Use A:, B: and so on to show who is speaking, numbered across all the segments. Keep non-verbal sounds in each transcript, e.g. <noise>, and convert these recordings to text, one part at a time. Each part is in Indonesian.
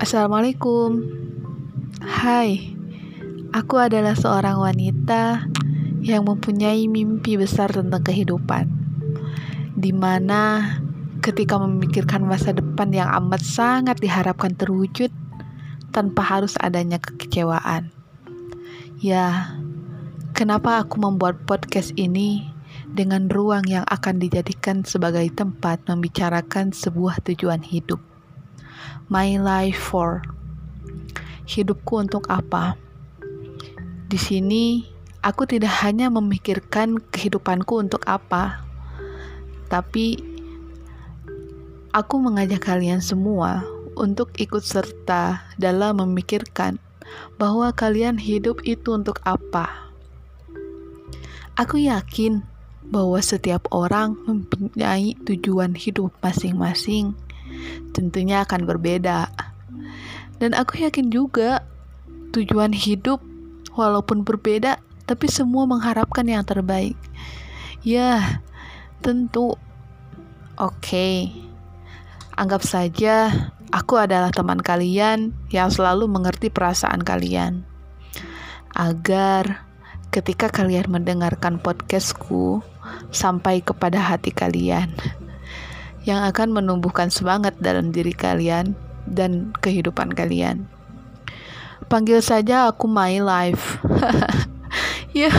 A: Assalamualaikum. Hai, aku adalah seorang wanita yang mempunyai mimpi besar tentang kehidupan. Di mana ketika memikirkan masa depan yang amat sangat diharapkan terwujud tanpa harus adanya kekecewaan. Ya, kenapa aku membuat podcast ini dengan ruang yang akan dijadikan sebagai tempat membicarakan sebuah tujuan hidup? My life for hidupku untuk apa? Di sini aku tidak hanya memikirkan kehidupanku untuk apa, tapi aku mengajak kalian semua untuk ikut serta dalam memikirkan bahwa kalian hidup itu untuk apa. Aku yakin bahwa setiap orang mempunyai tujuan hidup masing-masing tentunya akan berbeda. Dan aku yakin juga tujuan hidup walaupun berbeda tapi semua mengharapkan yang terbaik. Ya, tentu. Oke. Okay. Anggap saja aku adalah teman kalian yang selalu mengerti perasaan kalian. Agar ketika kalian mendengarkan podcastku sampai kepada hati kalian yang akan menumbuhkan semangat dalam diri kalian dan kehidupan kalian. Panggil saja aku my life. <laughs> ya,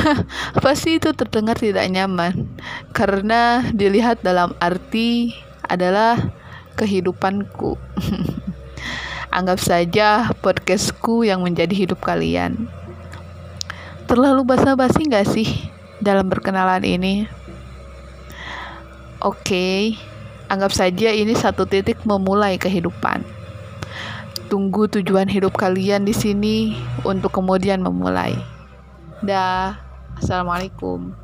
A: pasti itu terdengar tidak nyaman karena dilihat dalam arti adalah kehidupanku. <laughs> Anggap saja podcastku yang menjadi hidup kalian. Terlalu basa-basi gak sih dalam berkenalan ini? Oke. Okay. Anggap saja ini satu titik memulai kehidupan. Tunggu tujuan hidup kalian di sini untuk kemudian memulai. Dah, assalamualaikum.